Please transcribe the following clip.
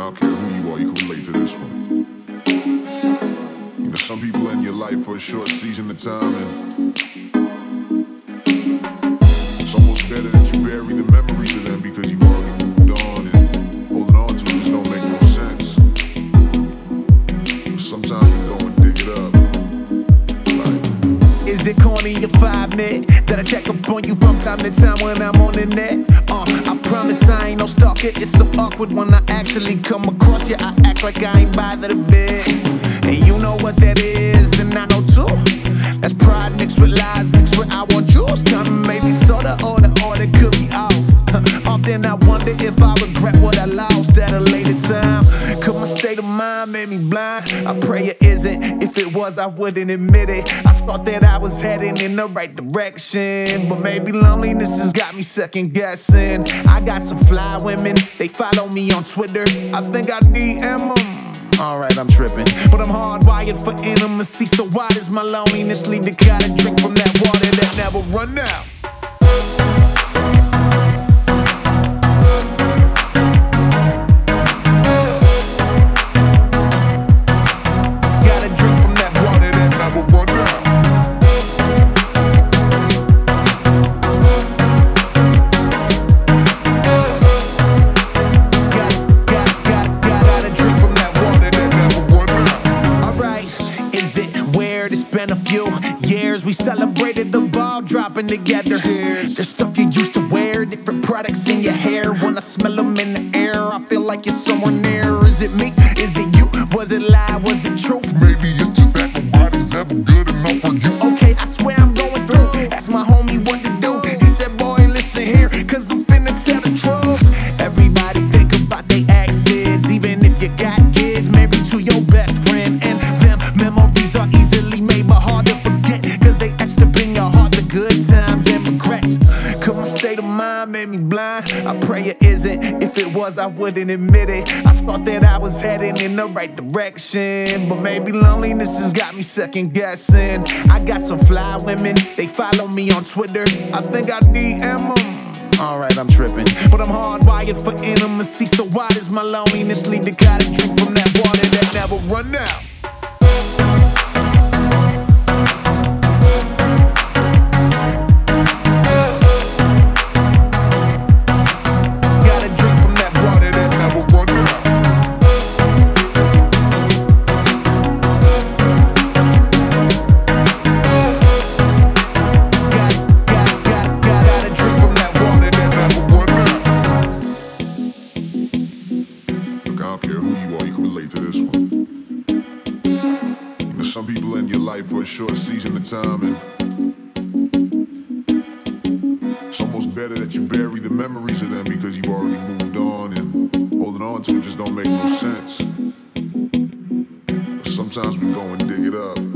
don't care who you are, you can relate to this one. You know, some people in your life for a short season of time, and it's almost better that you bury the memories of them because you've already moved on, and holding on to it just don't make no sense. Sometimes we go and dig it up. Like, Is it corny if I admit that I check up on you from time to time when I'm on the net? Uh, I promise I ain't no stalker. It's so awkward when I actually come across you. I act like I ain't bothered a bit. And you know what that is, and I know too. That's pride mixed with lies, mixed with I want yours. Of maybe sorta, or the order could be off. Often I wonder if I regret what I lost at a later time. Could my state of mind make me blind? I pray it isn't. If it was, I wouldn't admit it. I thought that I was heading in the right direction. But maybe loneliness has got me second guessing. I got some fly women, they follow me on Twitter. I think I DM them. Alright, I'm tripping. But I'm hardwired for intimacy, so why does my loneliness lead to gotta drink from that water that never run out? Weird? It's been a few years. We celebrated the ball dropping together. The stuff you used to wear, different products in your hair. When I smell them in the air, I feel like you're somewhere near. Is it me? Is it you? Was it lie? Was it truth? maybe it's just that nobody's ever good enough for you. Okay, I swear I'm was, I wouldn't admit it. I thought that I was heading in the right direction, but maybe loneliness has got me second guessing. I got some fly women, they follow me on Twitter. I think I DM them. Alright, I'm tripping. But I'm hardwired for intimacy, so why does my loneliness lead to gotta drink from that water that never run out? Don't care who you are, you can relate to this one. You know, some people in your life for a short season of time, and it's almost better that you bury the memories of them because you've already moved on, and holding on to it just don't make no sense. But sometimes we go and dig it up.